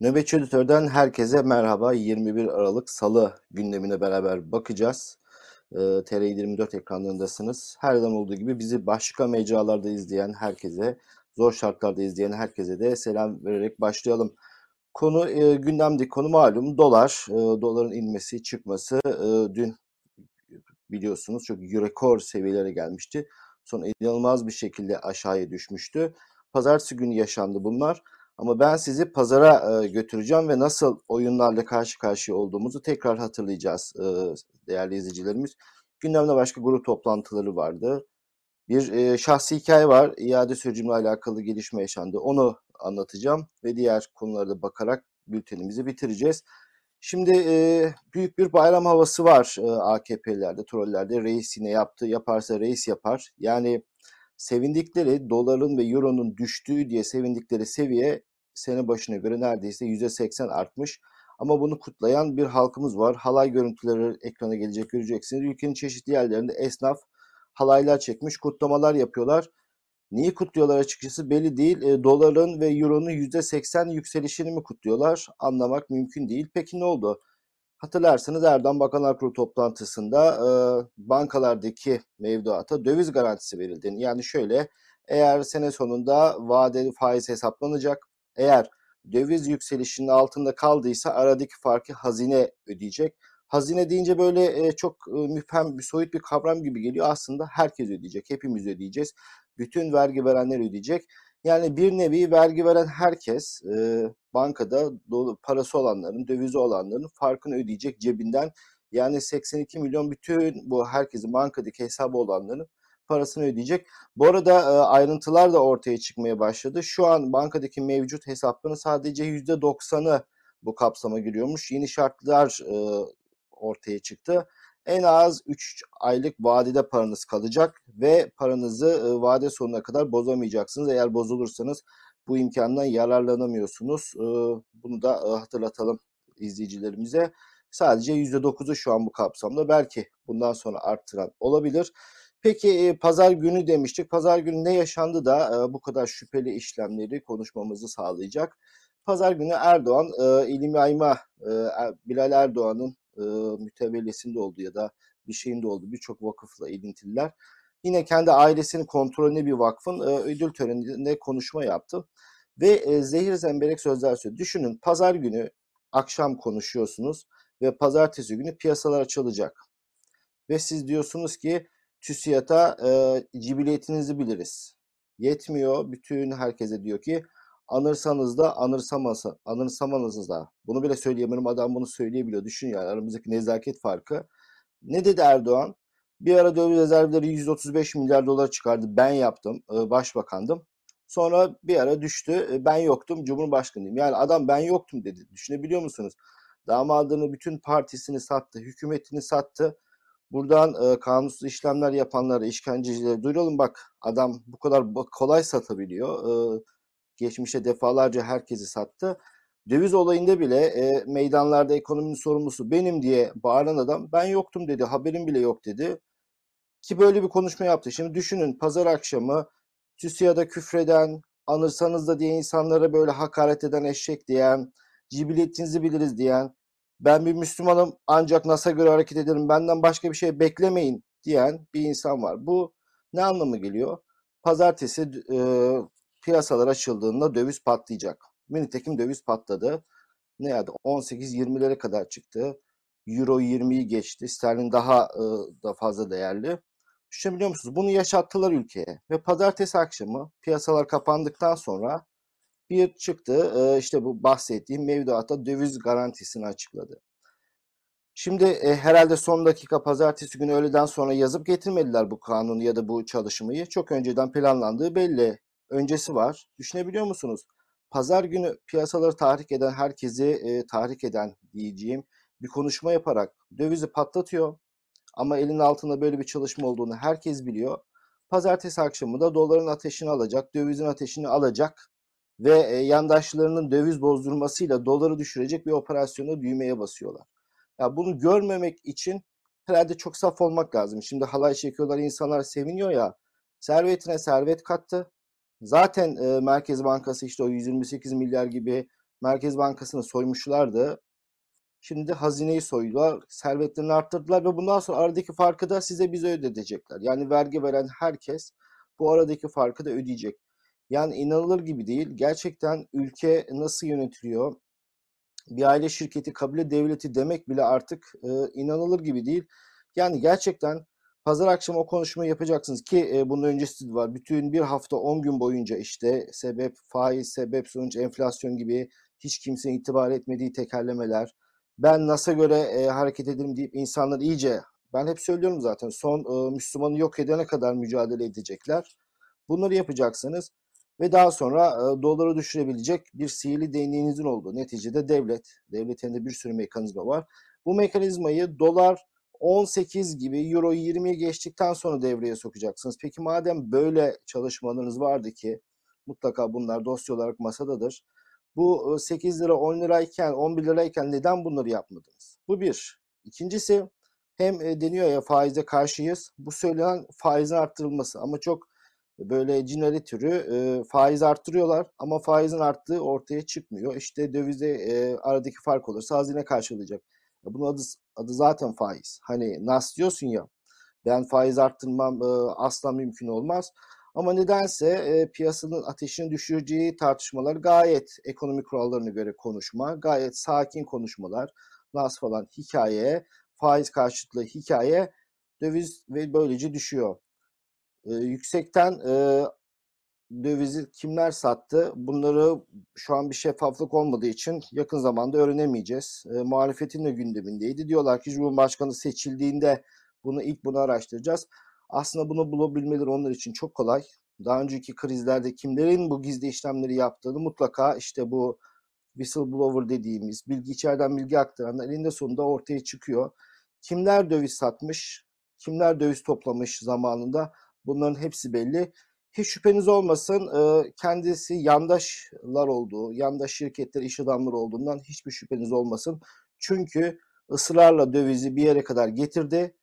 Nöbetçi Editör'den herkese merhaba. 21 Aralık Salı gündemine beraber bakacağız. Ee, TR24 ekranlarındasınız. Her zaman olduğu gibi bizi başka mecralarda izleyen herkese, zor şartlarda izleyen herkese de selam vererek başlayalım. Konu e, gündemdeki konu malum dolar. E, doların inmesi, çıkması. E, dün biliyorsunuz çok rekor seviyelere gelmişti. Sonra inanılmaz bir şekilde aşağıya düşmüştü. Pazartesi günü yaşandı bunlar. Ama ben sizi pazara e, götüreceğim ve nasıl oyunlarla karşı karşıya olduğumuzu tekrar hatırlayacağız e, değerli izleyicilerimiz. Gündemde başka grup toplantıları vardı. Bir e, şahsi hikaye var. İade sürecimle alakalı gelişme yaşandı. Onu anlatacağım ve diğer konulara da bakarak bültenimizi bitireceğiz. Şimdi e, büyük bir bayram havası var e, AKP'lilerde, trollerde. Reis yine yaptı, yaparsa reis yapar. Yani sevindikleri doların ve euronun düştüğü diye sevindikleri seviye sene başına göre neredeyse %80 artmış. Ama bunu kutlayan bir halkımız var. Halay görüntüleri ekrana gelecek göreceksiniz. Ülkenin çeşitli yerlerinde esnaf halaylar çekmiş, kutlamalar yapıyorlar. Niye kutluyorlar açıkçası belli değil. E, doların ve euronun %80 yükselişini mi kutluyorlar? Anlamak mümkün değil. Peki ne oldu? Hatırlarsanız Erdoğan Bakanlar Kurulu toplantısında e, bankalardaki mevduata döviz garantisi verildi. Yani şöyle eğer sene sonunda vadeli faiz hesaplanacak, eğer döviz yükselişinin altında kaldıysa aradaki farkı hazine ödeyecek. Hazine deyince böyle e, çok e, müphem bir soyut bir kavram gibi geliyor. Aslında herkes ödeyecek, hepimiz ödeyeceğiz. Bütün vergi verenler ödeyecek. Yani bir nevi vergi veren herkes e, bankada dolu, parası olanların, dövizi olanların farkını ödeyecek cebinden. Yani 82 milyon bütün bu herkesin bankadaki hesabı olanların parasını ödeyecek. Bu arada e, ayrıntılar da ortaya çıkmaya başladı. Şu an bankadaki mevcut hesapların sadece %90'ı bu kapsama giriyormuş. Yeni şartlar e, ortaya çıktı. En az 3 aylık vadede paranız kalacak ve paranızı vade sonuna kadar bozamayacaksınız. Eğer bozulursanız bu imkandan yararlanamıyorsunuz. Bunu da hatırlatalım izleyicilerimize. Sadece %9'u şu an bu kapsamda. Belki bundan sonra arttıran olabilir. Peki pazar günü demiştik. Pazar günü ne yaşandı da bu kadar şüpheli işlemleri konuşmamızı sağlayacak? Pazar günü Erdoğan, e, Yayma, e, Bilal Erdoğan'ın e, mütevellisinde olduğu ya da bir şeyinde olduğu birçok vakıfla ilintililer. Yine kendi ailesinin kontrolünde bir vakfın e, ödül töreninde konuşma yaptı. Ve e, zehir zemberek sözler söyledi. Düşünün pazar günü akşam konuşuyorsunuz ve pazartesi günü piyasalar açılacak. Ve siz diyorsunuz ki TÜSİAD'a e, cibiliyetinizi biliriz. Yetmiyor. Bütün herkese diyor ki anırsanız da anırsamasa, anırsamanız da. Bunu bile söyleyemiyorum. Adam bunu söyleyebiliyor. Düşün yani aramızdaki nezaket farkı. Ne dedi Erdoğan? Bir ara döviz rezervleri 135 milyar dolar çıkardı. Ben yaptım. Başbakandım. Sonra bir ara düştü. E, ben yoktum. Cumhurbaşkanıyım. Yani adam ben yoktum dedi. Düşünebiliyor musunuz? Damadını bütün partisini sattı. Hükümetini sattı Buradan e, kanunsuz işlemler yapanlara, işkencecilere duyuralım bak adam bu kadar kolay satabiliyor. E, geçmişte defalarca herkesi sattı. Döviz olayında bile e, meydanlarda ekonominin sorumlusu benim diye bağıran adam ben yoktum dedi, haberim bile yok dedi. Ki böyle bir konuşma yaptı. Şimdi düşünün pazar akşamı TÜSİAD'a küfreden, anırsanız da diye insanlara böyle hakaret eden eşek diyen, cibiliyetinizi biliriz diyen, ben bir Müslümanım ancak NASA göre hareket ederim benden başka bir şey beklemeyin diyen bir insan var. Bu ne anlamı geliyor? Pazartesi e, piyasalar açıldığında döviz patlayacak. Nitekim döviz patladı. Ne yani 18-20'lere kadar çıktı. Euro 20'yi geçti. Sterlin daha e, da fazla değerli. Düşünebiliyor musunuz? Bunu yaşattılar ülkeye. Ve pazartesi akşamı piyasalar kapandıktan sonra bir çıktı işte bu bahsettiğim mevduata döviz garantisini açıkladı. Şimdi e, herhalde son dakika pazartesi günü öğleden sonra yazıp getirmediler bu kanunu ya da bu çalışmayı. Çok önceden planlandığı belli. Öncesi var. Düşünebiliyor musunuz? Pazar günü piyasaları tahrik eden herkesi e, tahrik eden diyeceğim bir konuşma yaparak dövizi patlatıyor. Ama elin altında böyle bir çalışma olduğunu herkes biliyor. Pazartesi akşamı da doların ateşini alacak, dövizin ateşini alacak ve e, yandaşlarının döviz bozdurmasıyla doları düşürecek bir operasyona düğmeye basıyorlar. Ya bunu görmemek için herhalde çok saf olmak lazım. Şimdi halay çekiyorlar, insanlar seviniyor ya. Servetine servet kattı. Zaten e, Merkez Bankası işte o 128 milyar gibi Merkez Bankası'nı soymuşlardı. Şimdi de hazineyi soydular, servetlerini arttırdılar ve bundan sonra aradaki farkı da size bize ödetecekler. Yani vergi veren herkes bu aradaki farkı da ödeyecek. Yani inanılır gibi değil. Gerçekten ülke nasıl yönetiliyor? Bir aile şirketi kabile devleti demek bile artık e, inanılır gibi değil. Yani gerçekten pazar akşamı o konuşmayı yapacaksınız ki e, bunun öncesi de var. Bütün bir hafta 10 gün boyunca işte sebep faiz, sebep sonuç enflasyon gibi hiç kimsenin itibar etmediği tekerlemeler. Ben nasıl göre e, hareket ederim deyip insanlar iyice ben hep söylüyorum zaten son e, Müslümanı yok edene kadar mücadele edecekler. Bunları yapacaksınız ve daha sonra e, doları düşürebilecek bir sihirli değneğinizin olduğu. Neticede devlet, devletin de bir sürü mekanizma var. Bu mekanizmayı dolar 18 gibi euro 20'ye geçtikten sonra devreye sokacaksınız. Peki madem böyle çalışmalarınız vardı ki mutlaka bunlar dosya olarak masadadır. Bu 8 lira 10 lirayken 11 lirayken neden bunları yapmadınız? Bu bir. İkincisi hem deniyor ya faize karşıyız. Bu söylenen faizin arttırılması ama çok böyle cinali türü e, faiz arttırıyorlar ama faizin arttığı ortaya çıkmıyor. İşte dövize e, aradaki fark olursa hazine karşılayacak. Bunun adı, adı zaten faiz. Hani nas diyorsun ya ben faiz arttırmam e, asla mümkün olmaz. Ama nedense e, piyasanın ateşini düşüreceği tartışmalar gayet ekonomi kurallarına göre konuşma, gayet sakin konuşmalar, nas falan hikaye, faiz karşıtlığı hikaye döviz ve böylece düşüyor. E, yüksekten e, dövizi kimler sattı? Bunları şu an bir şeffaflık olmadığı için yakın zamanda öğrenemeyeceğiz. E, muhalefetin de gündemindeydi. Diyorlar ki Cumhurbaşkanı seçildiğinde bunu ilk bunu araştıracağız. Aslında bunu bulabilmeleri onlar için çok kolay. Daha önceki krizlerde kimlerin bu gizli işlemleri yaptığını mutlaka işte bu whistleblower dediğimiz bilgi içeriden bilgi aktaranlar elinde sonunda ortaya çıkıyor. Kimler döviz satmış, kimler döviz toplamış zamanında bunların hepsi belli. Hiç şüpheniz olmasın kendisi yandaşlar olduğu, yandaş şirketler, iş adamları olduğundan hiçbir şüpheniz olmasın. Çünkü ısrarla dövizi bir yere kadar getirdi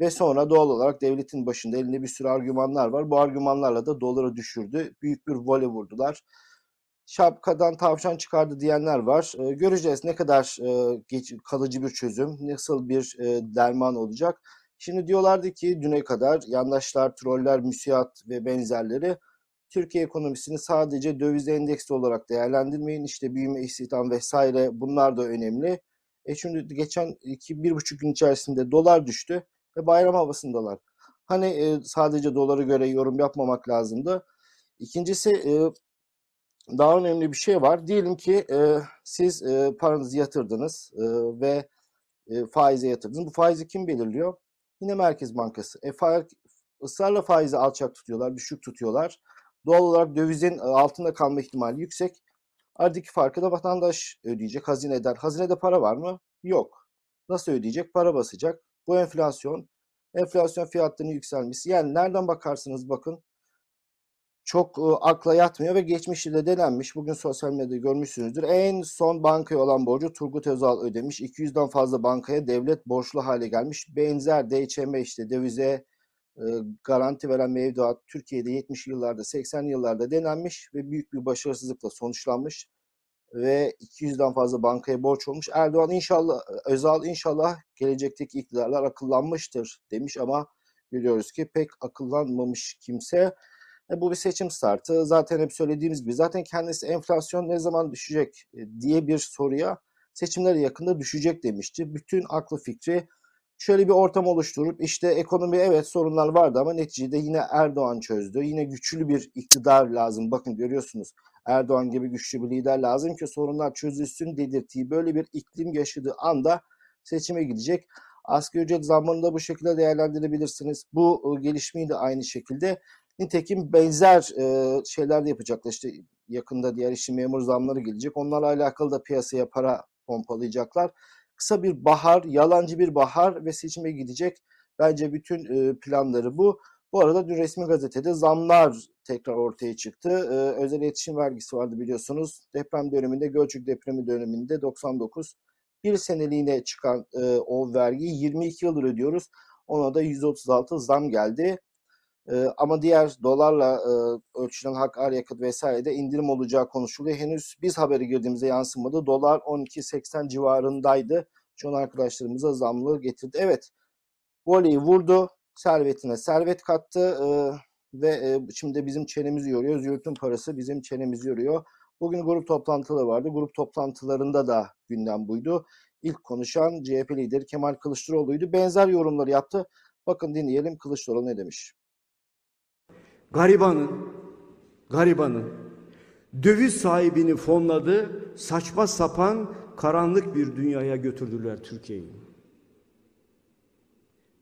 ve sonra doğal olarak devletin başında elinde bir sürü argümanlar var. Bu argümanlarla da doları düşürdü. Büyük bir vole vurdular. Şapkadan tavşan çıkardı diyenler var. Göreceğiz ne kadar kalıcı bir çözüm, nasıl bir derman olacak. Şimdi diyorlardı ki düne kadar yandaşlar, troller, müsiat ve benzerleri Türkiye ekonomisini sadece döviz endeksli olarak değerlendirmeyin. İşte büyüme, istihdam vesaire bunlar da önemli. E şimdi geçen iki, bir buçuk gün içerisinde dolar düştü ve bayram havasındalar. Hani e, sadece doları göre yorum yapmamak lazımdı. İkincisi e, daha önemli bir şey var. Diyelim ki e, siz e, paranızı yatırdınız e, ve e, faize yatırdınız. Bu faizi kim belirliyor? Yine Merkez Bankası. E, fa ısrarla faizi alçak tutuyorlar, düşük tutuyorlar. Doğal olarak dövizin altında kalma ihtimali yüksek. Aradaki farkı da vatandaş ödeyecek, hazineden. Hazinede para var mı? Yok. Nasıl ödeyecek? Para basacak. Bu enflasyon, enflasyon fiyatlarının yükselmesi. Yani nereden bakarsınız bakın çok e, akla yatmıyor ve geçmişte de denenmiş. Bugün sosyal medyada görmüşsünüzdür. En son bankaya olan borcu Turgut Özal ödemiş. 200'den fazla bankaya devlet borçlu hale gelmiş. Benzer DHM işte dövize e, garanti veren mevduat Türkiye'de 70 yıllarda 80 yıllarda denenmiş ve büyük bir başarısızlıkla sonuçlanmış ve 200'den fazla bankaya borç olmuş. Erdoğan inşallah, Özal inşallah gelecekteki iktidarlar akıllanmıştır demiş ama görüyoruz ki pek akıllanmamış kimse. E, bu bir seçim startı. Zaten hep söylediğimiz gibi zaten kendisi enflasyon ne zaman düşecek e, diye bir soruya seçimlere yakında düşecek demişti. Bütün aklı fikri şöyle bir ortam oluşturup işte ekonomi evet sorunlar vardı ama neticede yine Erdoğan çözdü. Yine güçlü bir iktidar lazım. Bakın görüyorsunuz Erdoğan gibi güçlü bir lider lazım ki sorunlar çözülsün dedirttiği böyle bir iklim yaşadığı anda seçime gidecek. Asgari ücret zammını da bu şekilde değerlendirebilirsiniz. Bu e, gelişmeyi de aynı şekilde. Nitekim benzer e, şeyler de yapacaklar. İşte yakında diğer işçi memur zamları gelecek. Onlarla alakalı da piyasaya para pompalayacaklar. Kısa bir bahar, yalancı bir bahar ve seçime gidecek. Bence bütün e, planları bu. Bu arada dün resmi gazetede zamlar tekrar ortaya çıktı. Ee, özel iletişim vergisi vardı biliyorsunuz. Deprem döneminde, Gölcük depremi döneminde 99 bir seneliğine çıkan e, o vergiyi 22 yıldır ödüyoruz. Ona da 136 zam geldi. E, ama diğer dolarla e, ölçülen hak, akaryakıt vesairede indirim olacağı konuşuluyor. Henüz biz haberi girdiğimizde yansımadı. Dolar 12.80 civarındaydı. An arkadaşlarımıza zamlı getirdi. Evet, voleyi vurdu, servetine servet kattı e, ve e, şimdi bizim çenemizi yoruyor. Zürt'ün parası bizim çenemizi yoruyor. Bugün grup toplantıları vardı. Grup toplantılarında da gündem buydu. İlk konuşan CHP lideri Kemal Kılıçdaroğlu'ydu. Benzer yorumları yaptı. Bakın dinleyelim Kılıçdaroğlu ne demiş. Garibanın, garibanın döviz sahibini fonladı, saçma sapan karanlık bir dünyaya götürdüler Türkiye'yi.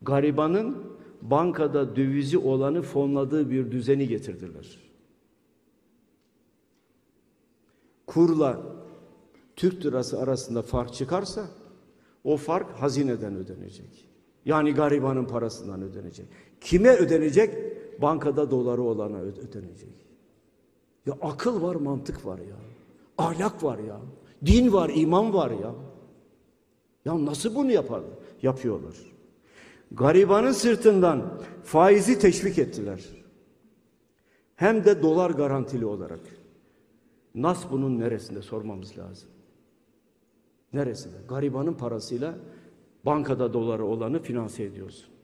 Garibanın bankada dövizi olanı fonladığı bir düzeni getirdiler. Kurla Türk lirası arasında fark çıkarsa o fark hazineden ödenecek. Yani garibanın parasından ödenecek. Kime ödenecek? Bankada doları olana ödenecek. Ya akıl var, mantık var ya. Ahlak var ya. Din var, iman var ya. Ya nasıl bunu yaparlar? Yapıyorlar. Garibanın sırtından faizi teşvik ettiler. Hem de dolar garantili olarak. Nas bunun neresinde sormamız lazım. Neresinde? Garibanın parasıyla bankada doları olanı finanse ediyorsun.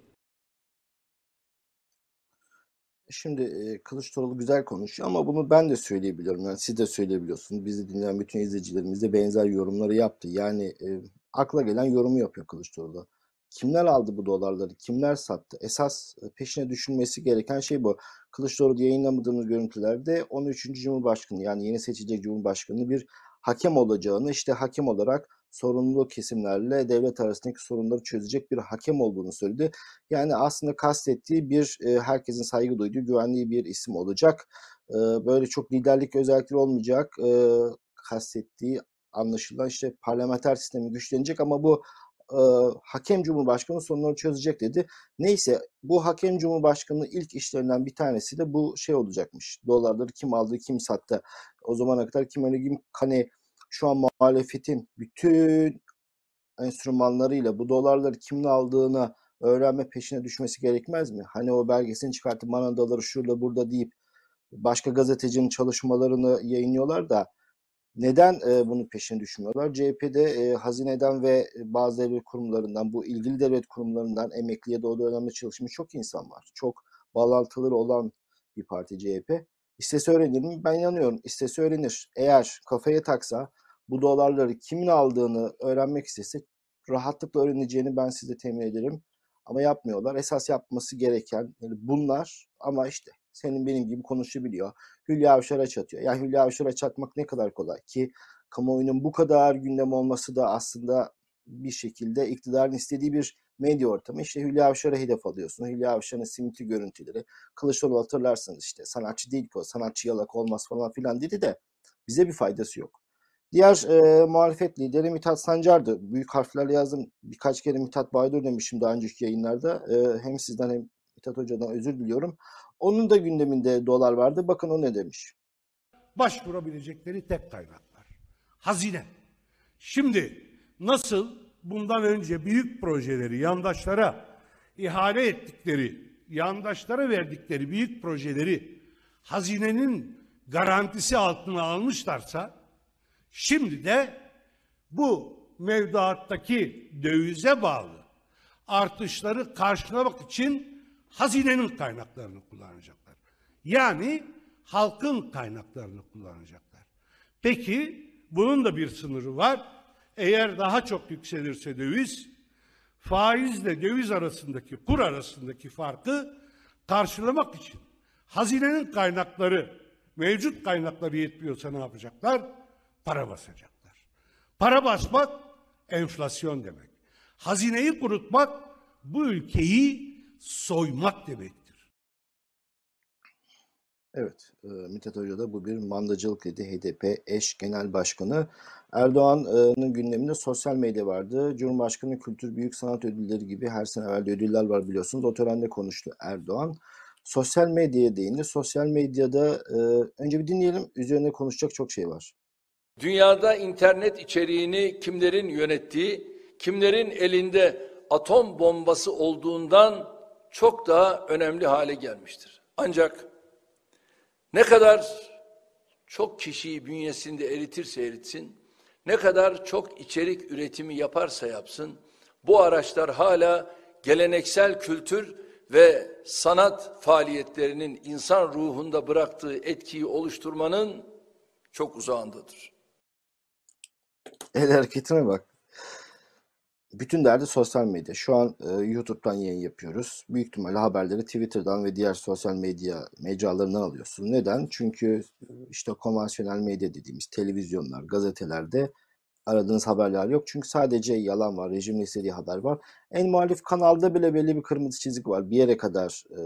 Şimdi e, Kılıçdaroğlu güzel konuşuyor ama bunu ben de söyleyebiliyorum. Yani siz de söyleyebiliyorsunuz. Bizi dinleyen bütün izleyicilerimiz de benzer yorumları yaptı. Yani e, akla gelen yorumu yapıyor Kılıçdaroğlu. Kimler aldı bu dolarları? Kimler sattı? Esas peşine düşünmesi gereken şey bu. Kılıçdaroğlu yayınlamadığımız görüntülerde 13. Cumhurbaşkanı yani yeni seçilecek Cumhurbaşkanı bir hakem olacağını işte hakem olarak sorumlu kesimlerle devlet arasındaki sorunları çözecek bir hakem olduğunu söyledi. Yani aslında kastettiği bir e, herkesin saygı duyduğu, güvenliği bir isim olacak. E, böyle çok liderlik özellikleri olmayacak. E, kastettiği anlaşılan işte parlamenter sistemi güçlenecek ama bu hakem cumhurbaşkanı sorunları çözecek dedi. Neyse bu hakem cumhurbaşkanının ilk işlerinden bir tanesi de bu şey olacakmış. Dolarları kim aldı kim sattı. O zamana kadar kim öyle kim hani şu an muhalefetin bütün enstrümanlarıyla bu dolarları kimin aldığını öğrenme peşine düşmesi gerekmez mi? Hani o belgesini çıkartıp bana doları şurada burada deyip başka gazetecinin çalışmalarını yayınlıyorlar da neden e, bunun peşine düşmüyorlar? CHP'de e, hazineden ve bazı devlet kurumlarından, bu ilgili devlet kurumlarından emekliye de o dönemde çalışmış çok insan var. Çok bağlantıları olan bir parti CHP. İstese öğrenir mi? Ben inanıyorum. İstese öğrenir. Eğer kafaya taksa bu dolarları kimin aldığını öğrenmek istese rahatlıkla öğreneceğini ben size temin ederim. Ama yapmıyorlar. Esas yapması gereken yani bunlar ama işte senin benim gibi konuşabiliyor. Hülya Avşar'a çatıyor. Ya Hülya Avşar'a çatmak ne kadar kolay ki kamuoyunun bu kadar gündem olması da aslında bir şekilde iktidarın istediği bir medya ortamı. İşte Hülya Avşar'a hedef alıyorsun. Hülya Avşar'ın simiti görüntüleri. Kılıçdaroğlu hatırlarsınız işte sanatçı değil ki o. Sanatçı yalak olmaz falan filan dedi de bize bir faydası yok. Diğer e, muhalefet lideri Mithat Sancar'dı. Büyük harflerle yazdım. Birkaç kere Mithat Baydır demişim daha önceki yayınlarda. E, hem sizden hem Mithat Hoca'dan özür diliyorum. Onun da gündeminde dolar vardı. Bakın o ne demiş. Başvurabilecekleri tek kaynaklar. Hazine. Şimdi nasıl bundan önce büyük projeleri yandaşlara ihale ettikleri, yandaşlara verdikleri büyük projeleri hazinenin garantisi altına almışlarsa Şimdi de bu mevduattaki dövize bağlı artışları karşılamak için hazinenin kaynaklarını kullanacaklar. Yani halkın kaynaklarını kullanacaklar. Peki bunun da bir sınırı var. Eğer daha çok yükselirse döviz, faizle döviz arasındaki, kur arasındaki farkı karşılamak için hazinenin kaynakları, mevcut kaynakları yetmiyorsa ne yapacaklar? Para basacaklar. Para basmak enflasyon demek. Hazineyi kurutmak bu ülkeyi soymak demektir. Evet, e, Mithat Hoca da bu bir mandacılık dedi HDP eş genel başkanı. Erdoğan'ın gündeminde sosyal medya vardı. Cumhurbaşkanı Kültür Büyük Sanat Ödülleri gibi her sene evvel ödüller var biliyorsunuz. O törende konuştu Erdoğan. Sosyal medyaya değindi. Sosyal medyada e, önce bir dinleyelim. Üzerine konuşacak çok şey var. Dünyada internet içeriğini kimlerin yönettiği, kimlerin elinde atom bombası olduğundan çok daha önemli hale gelmiştir. Ancak ne kadar çok kişiyi bünyesinde eritirse eritsin, ne kadar çok içerik üretimi yaparsa yapsın, bu araçlar hala geleneksel kültür ve sanat faaliyetlerinin insan ruhunda bıraktığı etkiyi oluşturmanın çok uzağındadır. El hareketine bak. Bütün derdi sosyal medya. Şu an e, YouTube'dan yayın yapıyoruz. Büyük ihtimalle haberleri Twitter'dan ve diğer sosyal medya mecralarından alıyorsun. Neden? Çünkü işte konvansiyonel medya dediğimiz televizyonlar, gazetelerde aradığınız haberler yok. Çünkü sadece yalan var, rejimin istediği haber var. En muhalif kanalda bile belli bir kırmızı çizik var. Bir yere kadar e,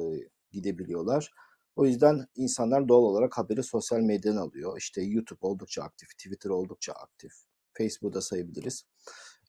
gidebiliyorlar. O yüzden insanlar doğal olarak haberi sosyal medyadan alıyor. İşte YouTube oldukça aktif, Twitter oldukça aktif, Facebook'u da sayabiliriz.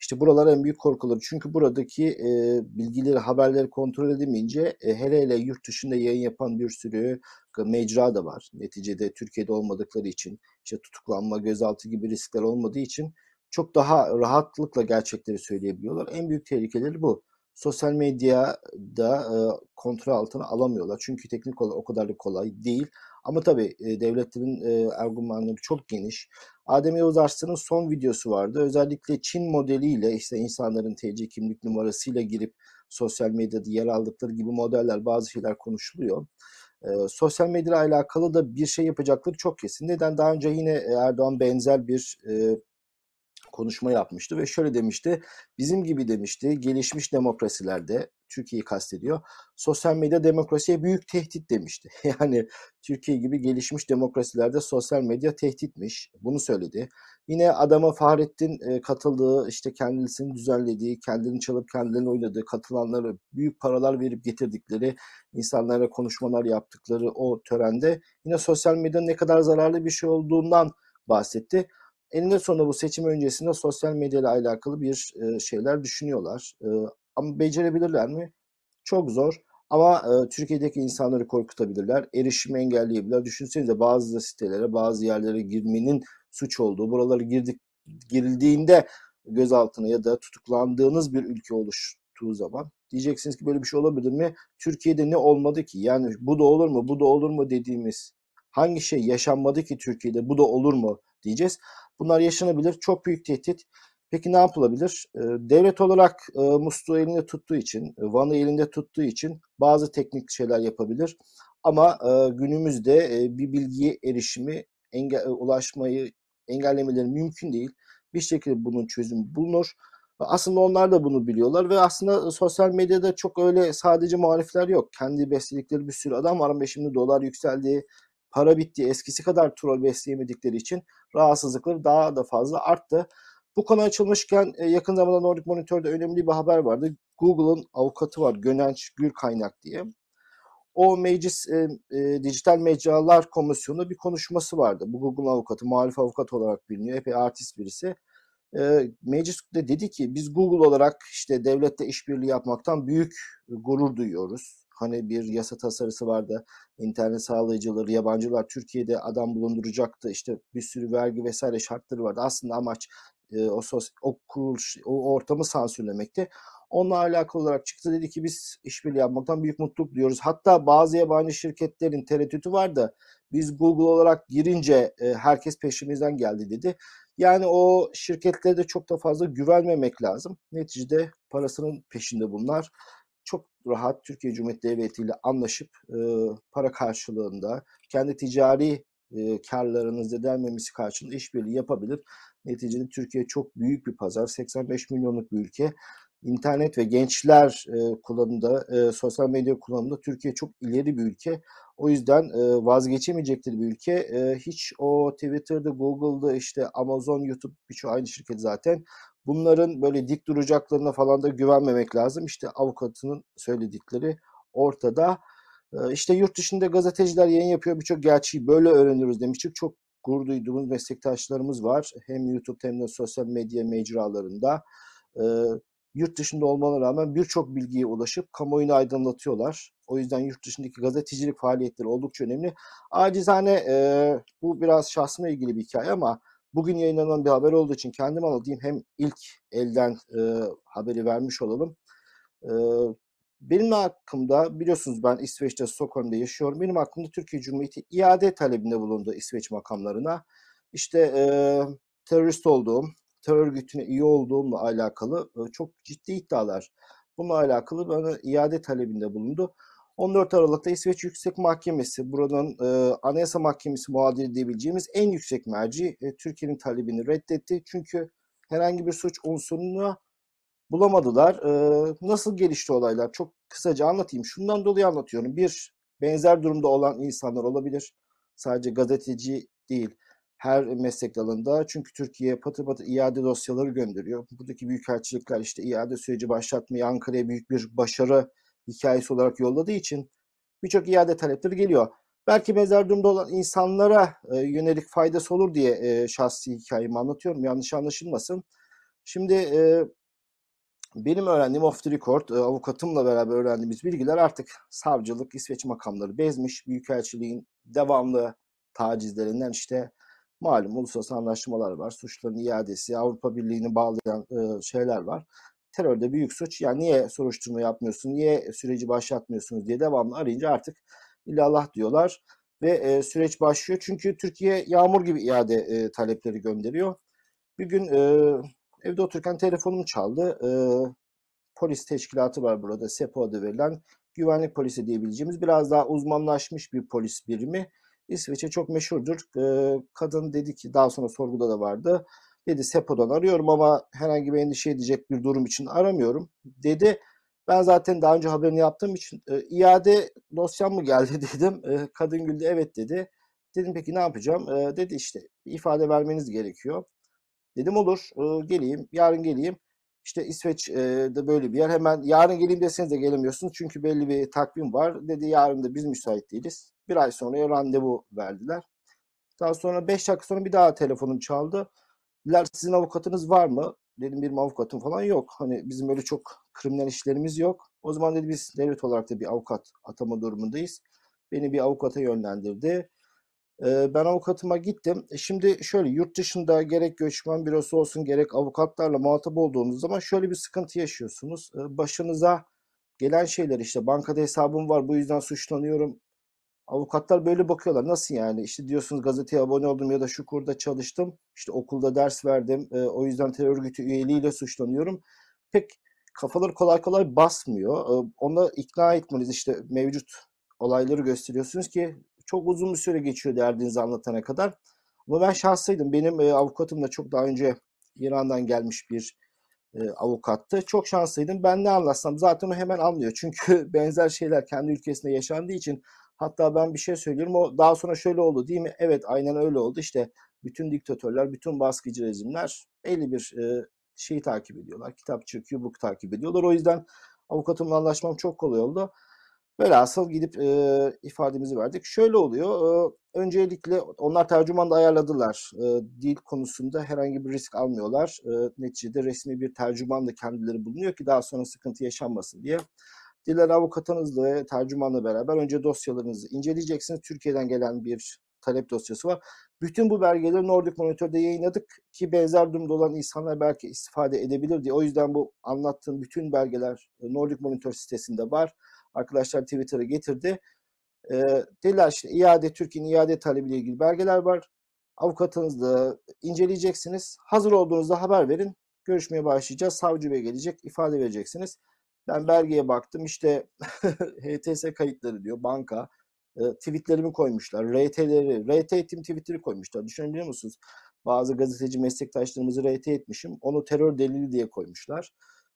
İşte buralar en büyük korkuları. Çünkü buradaki e, bilgileri, haberleri kontrol edemeyince e, hele hele yurt dışında yayın yapan bir sürü mecra da var. Neticede Türkiye'de olmadıkları için, işte tutuklanma, gözaltı gibi riskler olmadığı için çok daha rahatlıkla gerçekleri söyleyebiliyorlar. En büyük tehlikeleri bu. Sosyal medyada e, kontrol altına alamıyorlar. Çünkü teknik olarak o kadar da kolay değil. Ama tabii e, devletlerin e, argümanları çok geniş. Adem Yavuz Arslan'ın son videosu vardı. Özellikle Çin modeliyle işte insanların TC kimlik numarasıyla girip sosyal medyada yer aldıkları gibi modeller bazı şeyler konuşuluyor. E, sosyal medya ile alakalı da bir şey yapacakları çok kesin. Neden? Daha önce yine Erdoğan benzer bir e, konuşma yapmıştı ve şöyle demişti. Bizim gibi demişti gelişmiş demokrasilerde Türkiye'yi kastediyor. Sosyal medya demokrasiye büyük tehdit demişti. Yani Türkiye gibi gelişmiş demokrasilerde sosyal medya tehditmiş. Bunu söyledi. Yine adama Fahrettin e, katıldığı, işte kendisini düzenlediği, kendini çalıp kendilerini oynadığı, katılanlara büyük paralar verip getirdikleri, insanlara konuşmalar yaptıkları o törende yine sosyal medyanın ne kadar zararlı bir şey olduğundan bahsetti eninde sonunda bu seçim öncesinde sosyal medya ile alakalı bir e, şeyler düşünüyorlar. E, ama becerebilirler mi? Çok zor. Ama e, Türkiye'deki insanları korkutabilirler. Erişimi engelleyebilirler. Düşünsenize bazı sitelere, bazı yerlere girmenin suç olduğu, buraları girdik girildiğinde gözaltına ya da tutuklandığınız bir ülke oluştuğu zaman diyeceksiniz ki böyle bir şey olabilir mi? Türkiye'de ne olmadı ki? Yani bu da olur mu, bu da olur mu dediğimiz hangi şey yaşanmadı ki Türkiye'de bu da olur mu diyeceğiz. Bunlar yaşanabilir. Çok büyük tehdit. Peki ne yapılabilir? Devlet olarak musluğu elinde tuttuğu için, Van'ı elinde tuttuğu için bazı teknik şeyler yapabilir. Ama günümüzde bir bilgiye erişimi, engel, ulaşmayı engellemeleri mümkün değil. Bir şekilde bunun çözümü bulunur. Aslında onlar da bunu biliyorlar ve aslında sosyal medyada çok öyle sadece muhalifler yok. Kendi besledikleri bir sürü adam var ama şimdi dolar yükseldi, para bitti. Eskisi kadar troll besleyemedikleri için rahatsızlıkları daha da fazla arttı. Bu konu açılmışken e, yakın zamanda Nordic Monitor'da önemli bir haber vardı. Google'ın avukatı var Gönenç Gül Kaynak diye. O meclis e, e, Dijital Mecralar Komisyonu bir konuşması vardı. Bu Google'ın avukatı, muhalif avukat olarak biliniyor. Epey artist birisi. E, mecliste dedi ki biz Google olarak işte devlette işbirliği yapmaktan büyük gurur duyuyoruz. Hani bir yasa tasarısı vardı. İnternet sağlayıcıları, yabancılar Türkiye'de adam bulunduracaktı. İşte bir sürü vergi vesaire şartları vardı. Aslında amaç e, o, sos, o kuruluş, o ortamı sansürlemekti. Onunla alakalı olarak çıktı dedi ki biz işbirliği yapmaktan büyük mutluluk duyuyoruz. Hatta bazı yabancı şirketlerin tereddütü vardı. Biz Google olarak girince e, herkes peşimizden geldi dedi. Yani o şirketlere de çok da fazla güvenmemek lazım. Neticede parasının peşinde bunlar çok rahat Türkiye Cumhuriyeti Devleti ile anlaşıp e, para karşılığında kendi ticari e, karlarının zedelenmemesi karşılığında işbirliği yapabilir. Neticede Türkiye çok büyük bir pazar. 85 milyonluk bir ülke. İnternet ve gençler e, kullanımında, e, sosyal medya kullanımında Türkiye çok ileri bir ülke. O yüzden e, vazgeçemeyecektir bir ülke. E, hiç o Twitter'da, Google'da, işte Amazon, YouTube birçoğu aynı şirket zaten bunların böyle dik duracaklarına falan da güvenmemek lazım. İşte avukatının söyledikleri ortada. İşte yurt dışında gazeteciler yayın yapıyor birçok gerçeği böyle öğreniyoruz demiştik. Çok gurur duyduğumuz meslektaşlarımız var. Hem YouTube hem de sosyal medya mecralarında. Yurt dışında olmalarına rağmen birçok bilgiye ulaşıp kamuoyunu aydınlatıyorlar. O yüzden yurt dışındaki gazetecilik faaliyetleri oldukça önemli. Acizane bu biraz şahsıma ilgili bir hikaye ama Bugün yayınlanan bir haber olduğu için kendim anlatayım. Hem ilk elden e, haberi vermiş olalım. E, benim hakkımda biliyorsunuz ben İsveç'te Stockholm'da yaşıyorum. Benim hakkımda Türkiye Cumhuriyeti iade talebinde bulundu İsveç makamlarına. İşte e, terörist olduğum, terör örgütüne üye olduğumla alakalı e, çok ciddi iddialar. Bununla alakalı bana iade talebinde bulundu. 14 Aralık'ta İsveç Yüksek Mahkemesi, buradan e, Anayasa Mahkemesi muadili diyebileceğimiz en yüksek merci e, Türkiye'nin talebini reddetti. Çünkü herhangi bir suç unsurunu bulamadılar. E, nasıl gelişti olaylar? Çok kısaca anlatayım. Şundan dolayı anlatıyorum. Bir, benzer durumda olan insanlar olabilir. Sadece gazeteci değil, her meslek dalında. Çünkü Türkiye patır patır iade dosyaları gönderiyor. Buradaki büyükelçilikler işte iade süreci başlatmayı Ankara'ya büyük bir başarı hikayesi olarak yolladığı için birçok iade talepleri geliyor. Belki benzer durumda olan insanlara e, yönelik faydası olur diye e, şahsi hikayemi anlatıyorum. Yanlış anlaşılmasın. Şimdi e, benim öğrendiğim off the record, e, avukatımla beraber öğrendiğimiz bilgiler artık savcılık, İsveç makamları bezmiş. Büyükelçiliğin devamlı tacizlerinden işte malum uluslararası anlaşmalar var. Suçların iadesi, Avrupa Birliği'ni bağlayan e, şeyler var terörde büyük suç. Yani niye soruşturma yapmıyorsun, niye süreci başlatmıyorsunuz diye devamlı arayınca artık illallah diyorlar ve e, süreç başlıyor. Çünkü Türkiye yağmur gibi iade e, talepleri gönderiyor. Bir gün e, evde otururken telefonum çaldı. E, polis teşkilatı var burada, SEPO adı verilen güvenlik polisi diyebileceğimiz biraz daha uzmanlaşmış bir polis birimi. İsveç'e çok meşhurdur. E, kadın dedi ki daha sonra sorguda da vardı. Dedi SEPO'dan arıyorum ama herhangi bir endişe edecek bir durum için aramıyorum. Dedi ben zaten daha önce haberini yaptığım için e, iade dosyam mı geldi dedim. E, kadın güldü evet dedi. Dedim peki ne yapacağım? E, dedi işte ifade vermeniz gerekiyor. Dedim olur e, geleyim yarın geleyim. İşte İsveç'de böyle bir yer. Hemen yarın geleyim deseniz de gelemiyorsunuz. Çünkü belli bir takvim var. Dedi yarın da biz müsait değiliz. Bir ay sonra randevu verdiler. Daha sonra 5 dakika sonra bir daha telefonum çaldı. Sizin avukatınız var mı? Dedim benim avukatım falan yok. Hani bizim öyle çok kriminal işlerimiz yok. O zaman dedi biz devlet olarak da bir avukat atama durumundayız. Beni bir avukata yönlendirdi. Ben avukatıma gittim. E şimdi şöyle yurt dışında gerek göçmen bürosu olsun gerek avukatlarla muhatap olduğunuz zaman şöyle bir sıkıntı yaşıyorsunuz. Başınıza gelen şeyler işte bankada hesabım var bu yüzden suçlanıyorum Avukatlar böyle bakıyorlar. Nasıl yani? İşte diyorsunuz gazeteye abone oldum ya da şu kurda çalıştım. İşte okulda ders verdim. E, o yüzden terör örgütü üyeliğiyle suçlanıyorum. Pek kafaları kolay kolay basmıyor. E, ona ikna etmeniz işte mevcut olayları gösteriyorsunuz ki çok uzun bir süre geçiyor derdinizi anlatana kadar. Ama ben şahsıydım. Benim e, avukatım da çok daha önce İran'dan gelmiş bir e, avukattı. Çok şanslıydım. Ben ne anlatsam zaten o hemen anlıyor. Çünkü benzer şeyler kendi ülkesinde yaşandığı için Hatta ben bir şey söylüyorum o daha sonra şöyle oldu değil mi? Evet aynen öyle oldu. İşte bütün diktatörler, bütün baskıcı rejimler belli bir e, şeyi takip ediyorlar. Kitap çıkıyor, bu takip ediyorlar. O yüzden avukatımla anlaşmam çok kolay oldu. Velhasıl gidip e, ifademizi verdik. Şöyle oluyor. E, öncelikle onlar tercüman da ayarladılar. E, dil konusunda herhangi bir risk almıyorlar. E, neticede resmi bir tercüman da kendileri bulunuyor ki daha sonra sıkıntı yaşanmasın diye. Diler avukatınızla tercümanla beraber önce dosyalarınızı inceleyeceksiniz. Türkiye'den gelen bir talep dosyası var. Bütün bu belgeleri Nordic Monitor'da yayınladık ki benzer durumda olan insanlar belki istifade edebilir diye. O yüzden bu anlattığım bütün belgeler e, Nordic Monitor sitesinde var. Arkadaşlar Twitter'a getirdi. E, dediler işte iade, Türkiye'nin iade talebiyle ilgili belgeler var. Avukatınızla inceleyeceksiniz. Hazır olduğunuzda haber verin. Görüşmeye başlayacağız. Savcı Bey gelecek, ifade vereceksiniz. Ben belgeye baktım işte HTS kayıtları diyor banka. E, tweetlerimi koymuşlar. RT'leri, RT ettiğim tweetleri koymuşlar. Düşünebiliyor musunuz? Bazı gazeteci meslektaşlarımızı RT etmişim. Onu terör delili diye koymuşlar.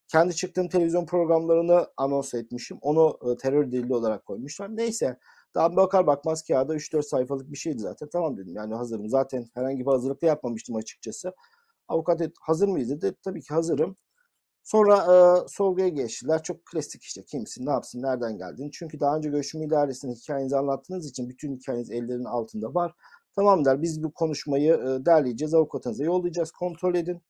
Kendi çıktığım televizyon programlarını anons etmişim. Onu e, terör delili olarak koymuşlar. Neyse daha bakar bakmaz kağıda 3-4 sayfalık bir şeydi zaten. Tamam dedim yani hazırım. Zaten herhangi bir hazırlık da yapmamıştım açıkçası. Avukat et, hazır mıyız dedi. Tabii ki hazırım. Sonra e, sorguya geçtiler. Çok klasik işte kimsin, ne yapsın, nereden geldin. Çünkü daha önce göçmen idaresinin hikayenizi anlattığınız için bütün hikayeniz ellerinin altında var. Tamam der biz bu konuşmayı e, derleyeceğiz, avukatınıza yollayacağız, kontrol edin.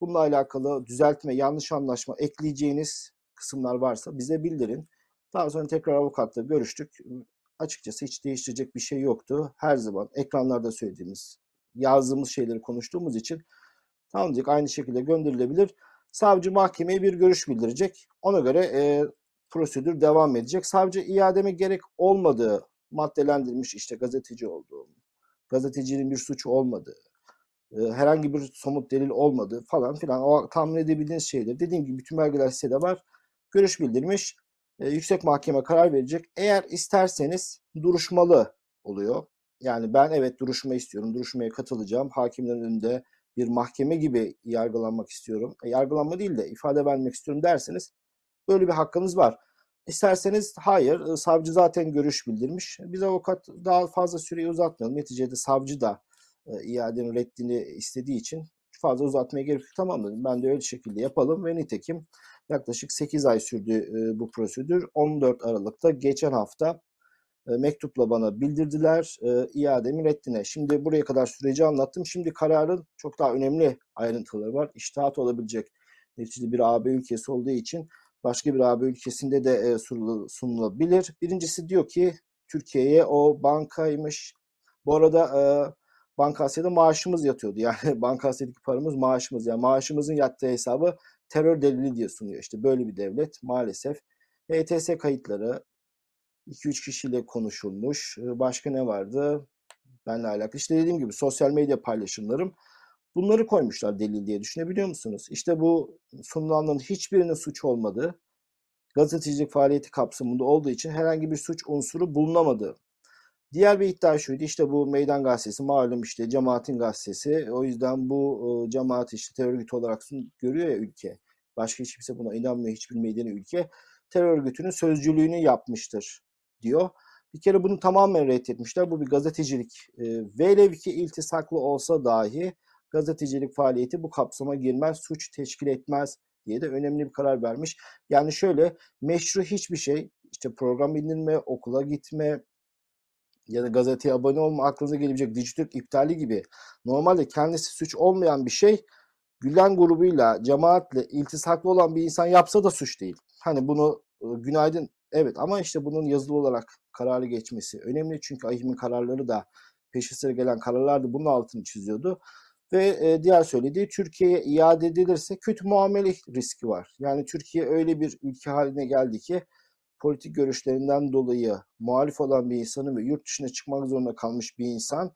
Bununla alakalı düzeltme, yanlış anlaşma ekleyeceğiniz kısımlar varsa bize bildirin. Daha sonra tekrar avukatla görüştük. Açıkçası hiç değiştirecek bir şey yoktu. Her zaman ekranlarda söylediğimiz, yazdığımız şeyleri konuştuğumuz için tamam diyecek aynı şekilde gönderilebilir. Savcı mahkemeye bir görüş bildirecek. Ona göre e, prosedür devam edecek. Savcı iademe gerek olmadığı maddelendirilmiş işte gazeteci olduğum, gazetecinin bir suçu olmadığı, e, herhangi bir somut delil olmadığı falan filan o tahmin edebildiğiniz şeyler. Dediğim gibi bütün belgeler sitede var. Görüş bildirmiş. E, yüksek mahkeme karar verecek. Eğer isterseniz duruşmalı oluyor. Yani ben evet duruşma istiyorum. Duruşmaya katılacağım. Hakimlerin önünde bir mahkeme gibi yargılanmak istiyorum. E, yargılanma değil de ifade vermek istiyorum derseniz böyle bir hakkınız var. İsterseniz hayır, e, savcı zaten görüş bildirmiş. Biz avukat daha fazla süreyi uzatmayalım. Neticede savcı da e, iadenin reddini istediği için fazla uzatmaya gerek yok. Tamam dedim. Ben de öyle şekilde yapalım ve nitekim yaklaşık 8 ay sürdü e, bu prosedür. 14 Aralık'ta geçen hafta mektupla bana bildirdiler e, iademin reddine. Şimdi buraya kadar süreci anlattım. Şimdi kararın çok daha önemli ayrıntıları var. İştihat olabilecek neticede bir AB ülkesi olduğu için başka bir AB ülkesinde de e, sunul- sunulabilir. Birincisi diyor ki Türkiye'ye o bankaymış. Bu arada e, Banka Asya'da maaşımız yatıyordu. Yani Banka Asya'daki paramız maaşımız. Yani maaşımızın yattığı hesabı terör delili diye sunuyor. İşte böyle bir devlet maalesef. ETS kayıtları 2-3 kişiyle konuşulmuş. Başka ne vardı? Benle alakalı. İşte dediğim gibi sosyal medya paylaşımlarım. Bunları koymuşlar delil diye düşünebiliyor musunuz? İşte bu sunulanların hiçbirinin suç olmadığı, gazetecilik faaliyeti kapsamında olduğu için herhangi bir suç unsuru bulunamadığı. Diğer bir iddia şuydu işte bu meydan gazetesi malum işte cemaatin gazetesi. O yüzden bu cemaat işte terör örgütü olarak görüyor ya ülke. Başka hiç kimse buna inanmıyor hiçbir medeni ülke. Terör örgütünün sözcülüğünü yapmıştır diyor. Bir kere bunu tamamen reddetmişler. Bu bir gazetecilik e, velev ki iltisaklı olsa dahi gazetecilik faaliyeti bu kapsama girmez, suç teşkil etmez diye de önemli bir karar vermiş. Yani şöyle meşru hiçbir şey işte program indirme, okula gitme ya da gazeteye abone olma aklınıza gelebilecek Dijitürk iptali gibi normalde kendisi suç olmayan bir şey Gülen grubuyla, cemaatle iltisaklı olan bir insan yapsa da suç değil. Hani bunu günaydın evet ama işte bunun yazılı olarak kararı geçmesi önemli çünkü AİHM'in kararları da peşi sıra gelen kararlar da bunun altını çiziyordu. Ve e, diğer söylediği Türkiye'ye iade edilirse kötü muamele riski var. Yani Türkiye öyle bir ülke haline geldi ki politik görüşlerinden dolayı muhalif olan bir insanın ve yurt dışına çıkmak zorunda kalmış bir insan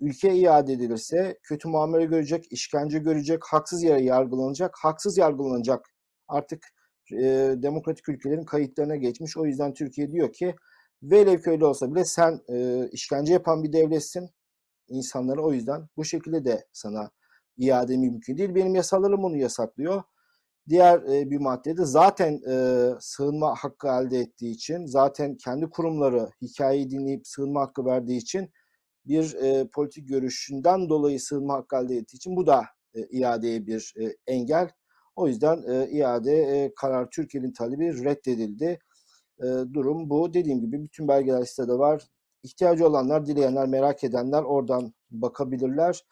ülkeye iade edilirse kötü muamele görecek, işkence görecek, haksız yere yargılanacak, haksız yargılanacak. Artık e, demokratik ülkelerin kayıtlarına geçmiş. O yüzden Türkiye diyor ki velev ki öyle olsa bile sen e, işkence yapan bir devletsin. İnsanlara o yüzden bu şekilde de sana iade mümkün değil. Benim yasalarım bunu yasaklıyor. Diğer e, bir maddede zaten e, sığınma hakkı elde ettiği için, zaten kendi kurumları hikayeyi dinleyip sığınma hakkı verdiği için bir e, politik görüşünden dolayı sığınma hakkı elde ettiği için bu da e, iadeye bir e, engel. O yüzden e, iade e, karar Türkiye'nin talebi reddedildi. E, durum bu. Dediğim gibi bütün belgeler sitede var. İhtiyacı olanlar, dileyenler, merak edenler oradan bakabilirler.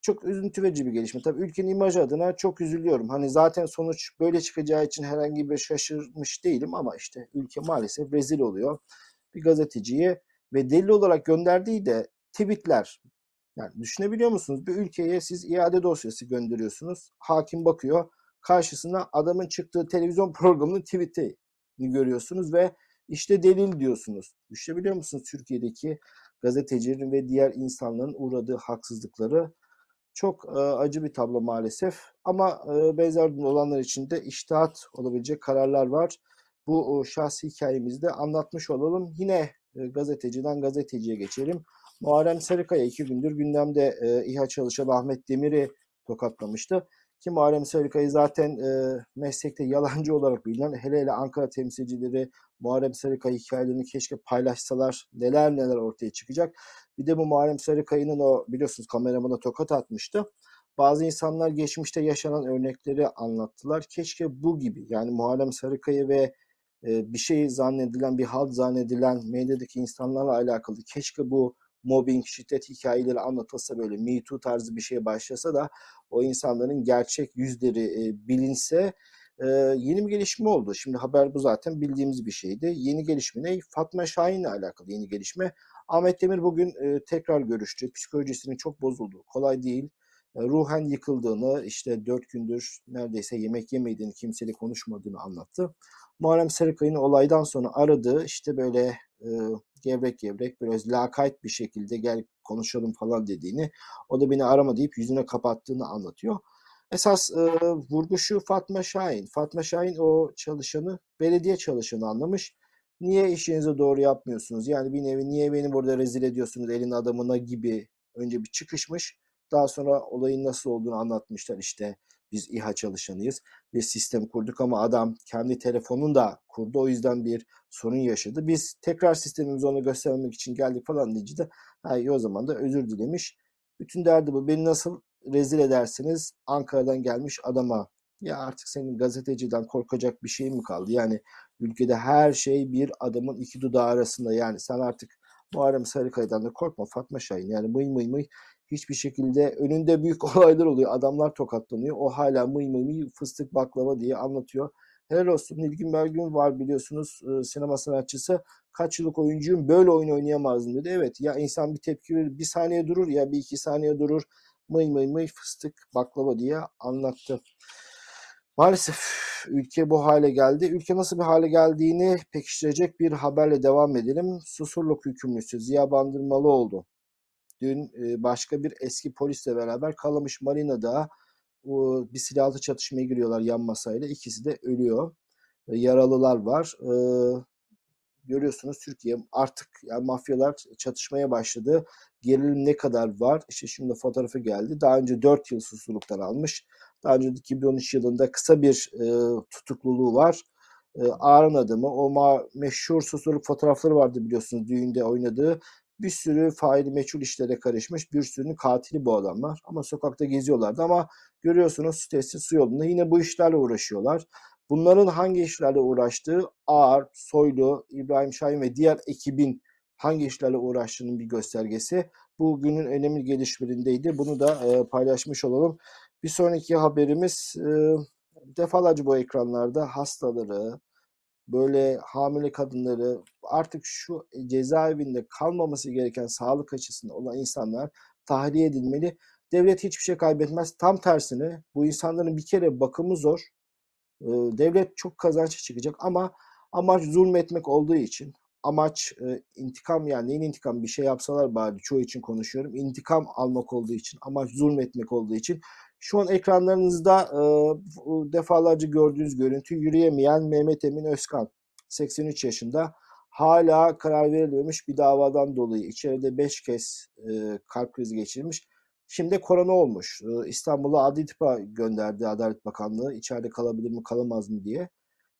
Çok üzüntü verici bir gelişme. Tabii ülkenin imajı adına çok üzülüyorum. Hani zaten sonuç böyle çıkacağı için herhangi bir şaşırmış değilim ama işte ülke maalesef rezil oluyor. Bir gazeteciyi ve delil olarak gönderdiği de tweetler. Yani düşünebiliyor musunuz? Bir ülkeye siz iade dosyası gönderiyorsunuz. Hakim bakıyor. Karşısına adamın çıktığı televizyon programının tweet'i görüyorsunuz ve işte delil diyorsunuz. Düşünebiliyor musunuz Türkiye'deki gazetecilerin ve diğer insanların uğradığı haksızlıkları? Çok e, acı bir tablo maalesef. Ama e, benzer olanlar için de iştihat olabilecek kararlar var. Bu o, şahsi hikayemizi de anlatmış olalım. Yine e, gazeteciden gazeteciye geçelim. Muharrem Sarıkaya iki gündür gündemde e, İHA çalışan Ahmet Demir'i tokatlamıştı. Ki Muharrem Sarıkaya zaten e, meslekte yalancı olarak bilinen hele hele Ankara temsilcileri Muharrem Sarıkaya hikayelerini keşke paylaşsalar neler neler ortaya çıkacak. Bir de bu Muharrem Sarıkaya'nın o biliyorsunuz kameramana tokat atmıştı. Bazı insanlar geçmişte yaşanan örnekleri anlattılar. Keşke bu gibi yani Muharrem Sarıkaya ve e, bir şey zannedilen, bir halt zannedilen medyadaki insanlarla alakalı keşke bu mobbing, şiddet hikayeleri anlatılsa böyle Me Too tarzı bir şey başlasa da o insanların gerçek yüzleri e, bilinse e, yeni bir gelişme oldu. Şimdi haber bu zaten bildiğimiz bir şeydi. Yeni gelişme ne? Fatma Şahin'le alakalı yeni gelişme. Ahmet Demir bugün e, tekrar görüştü. Psikolojisinin çok bozulduğu kolay değil. e, ruhen yıkıldığını, işte dört gündür neredeyse yemek yemediğini, kimseyle konuşmadığını anlattı. Muharrem Sarıkaya'nın olaydan sonra aradığı işte böyle e, gevrek gevrek biraz lakayt bir şekilde gel konuşalım falan dediğini, o da beni arama deyip yüzüne kapattığını anlatıyor. Esas e, vurgu şu Fatma Şahin. Fatma Şahin o çalışanı belediye çalışanı anlamış. Niye işinizi doğru yapmıyorsunuz? Yani bir nevi niye beni burada rezil ediyorsunuz elin adamına gibi önce bir çıkışmış. Daha sonra olayın nasıl olduğunu anlatmışlar işte biz İHA çalışanıyız. Bir sistem kurduk ama adam kendi telefonunu da kurdu. O yüzden bir sorun yaşadı. Biz tekrar sistemimizi ona göstermek için geldik falan deyince de ha, iyi o zaman da özür dilemiş. Bütün derdi bu. Beni nasıl rezil edersiniz Ankara'dan gelmiş adama. Ya artık senin gazeteciden korkacak bir şey mi kaldı? Yani ülkede her şey bir adamın iki dudağı arasında. Yani sen artık Muharrem Sarıkaya'dan da korkma Fatma Şahin. Yani mıy mıy mıy hiçbir şekilde önünde büyük olaylar oluyor. Adamlar tokatlanıyor. O hala mıy mıy mıy fıstık baklava diye anlatıyor. Helal olsun Nilgün Belgün var biliyorsunuz e, sinema sanatçısı. Kaç yıllık oyuncuyum böyle oyun oynayamazdım dedi. Evet ya insan bir tepki verir bir saniye durur ya bir iki saniye durur. Mıy mıy mıy fıstık baklava diye anlattı. Maalesef ülke bu hale geldi. Ülke nasıl bir hale geldiğini pekiştirecek bir haberle devam edelim. Susurluk hükümlüsü Ziya Bandırmalı oldu. Dün başka bir eski polisle beraber Kalamış Marina'da bir silahlı çatışmaya giriyorlar yan masayla. İkisi de ölüyor. E, Yaralılar var. E, görüyorsunuz Türkiye artık yani mafyalar çatışmaya başladı. Gerilim ne kadar var? İşte şimdi fotoğrafı geldi. Daha önce 4 yıl susurluktan almış. Daha önce 2013 yılında kısa bir e, tutukluluğu var. E, Ağrın adamı o ma- meşhur susurluk fotoğrafları vardı biliyorsunuz düğünde oynadığı. Bir sürü faili meçhul işlere karışmış. Bir sürünün katili bu adamlar. Ama sokakta geziyorlardı ama görüyorsunuz su testi su yolunda yine bu işlerle uğraşıyorlar. Bunların hangi işlerle uğraştığı Ağar, Soylu, İbrahim Şahin ve diğer ekibin hangi işlerle uğraştığının bir göstergesi. Bu günün önemli gelişmelerindeydi. Bunu da e, paylaşmış olalım. Bir sonraki haberimiz e, defalarca bu ekranlarda hastaları, böyle hamile kadınları artık şu cezaevinde kalmaması gereken sağlık açısından olan insanlar tahliye edilmeli. Devlet hiçbir şey kaybetmez. Tam tersine bu insanların bir kere bakımı zor. Ee, Devlet çok kazanç çıkacak ama amaç zulmetmek olduğu için amaç e, intikam yani neyin intikam bir şey yapsalar bari çoğu için konuşuyorum. İntikam almak olduğu için amaç zulmetmek olduğu için şu an ekranlarınızda e, defalarca gördüğünüz görüntü yürüyemeyen Mehmet Emin Özkan 83 yaşında hala karar verilmemiş bir davadan dolayı içeride 5 kez e, kalp krizi geçirmiş. Şimdi korona olmuş. E, İstanbul'a adli tıpa gönderdi Adalet Bakanlığı. İçeride kalabilir mi kalamaz mı diye.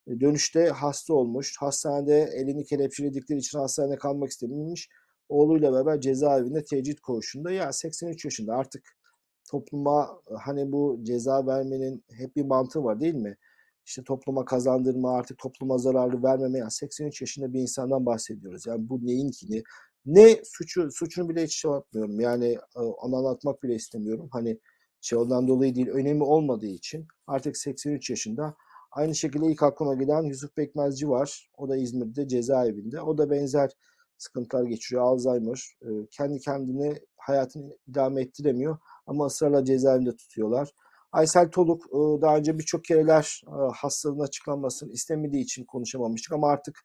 E, dönüşte hasta olmuş. Hastanede elini kelepçeledikleri için hastanede kalmak istememiş. Oğluyla beraber cezaevinde tecrit koğuşunda. Ya 83 yaşında artık topluma hani bu ceza vermenin hep bir mantığı var değil mi? İşte topluma kazandırma artık topluma zararlı vermeme. Yani 83 yaşında bir insandan bahsediyoruz. Yani bu neyin ki ne? Suçu suçunu bile hiç şey yapmıyorum. Yani e, onu anlatmak bile istemiyorum. Hani şey ondan dolayı değil önemi olmadığı için artık 83 yaşında. Aynı şekilde ilk aklıma gelen Yusuf Bekmezci var. O da İzmir'de cezaevinde. O da benzer sıkıntılar geçiriyor. Alzheimer. E, kendi kendine hayatını idame ettiremiyor ama ısrarla cezaevinde tutuyorlar. Aysel Toluk e, daha önce birçok kereler e, hastalığın açıklanmasını istemediği için konuşamamıştık ama artık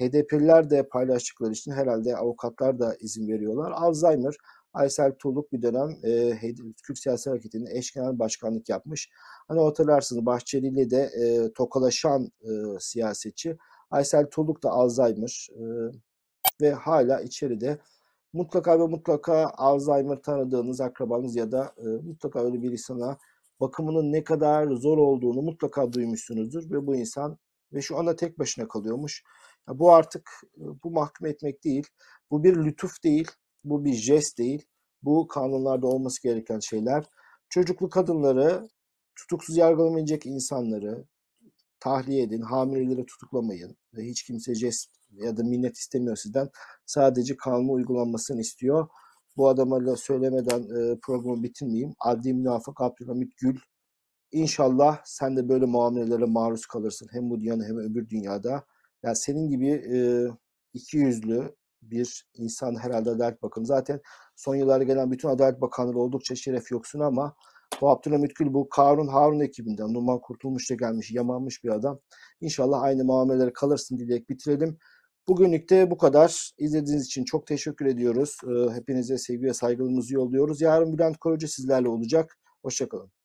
HDP'liler de paylaştıkları için herhalde avukatlar da izin veriyorlar. Alzheimer, Aysel Tuğluk bir dönem e, Türk Siyasi Hareketi'nin eş genel başkanlık yapmış. Hani hatırlarsınız Bahçeli ile de e, tokalaşan siyasetçi. Aysel Tuğluk da Alzheimer ve hala içeride mutlaka ve mutlaka Alzheimer tanıdığınız akrabanız ya da e, mutlaka öyle bir insana bakımının ne kadar zor olduğunu mutlaka duymuşsunuzdur ve bu insan ve şu anda tek başına kalıyormuş. Ya bu artık bu mahkum etmek değil. Bu bir lütuf değil. Bu bir jest değil. Bu kanunlarda olması gereken şeyler. Çocuklu kadınları, tutuksuz yargılamayacak insanları tahliye edin, hamileleri tutuklamayın ve hiç kimse jest ya da minnet istemiyor sizden. Sadece kanun uygulanmasını istiyor. Bu adama söylemeden e, programı bitirmeyeyim. Adli münafık Abdülhamit Gül. İnşallah sen de böyle muamelelere maruz kalırsın. Hem bu dünyada hem öbür dünyada. Yani senin gibi e, iki yüzlü bir insan herhalde Adalet Bakanı. Zaten son yıllarda gelen bütün Adalet Bakanları oldukça şeref yoksun ama Bu Abdülhamit Gül bu Karun Harun ekibinden. Numan Kurtulmuş da gelmiş, yamanmış bir adam. İnşallah aynı muamelelere kalırsın dileyerek bitirelim. Bugünlük de bu kadar. İzlediğiniz için çok teşekkür ediyoruz. Ee, Hepinize sevgi ve saygılarımızı yolluyoruz. Yarın Bülent Korucu sizlerle olacak. Hoşçakalın.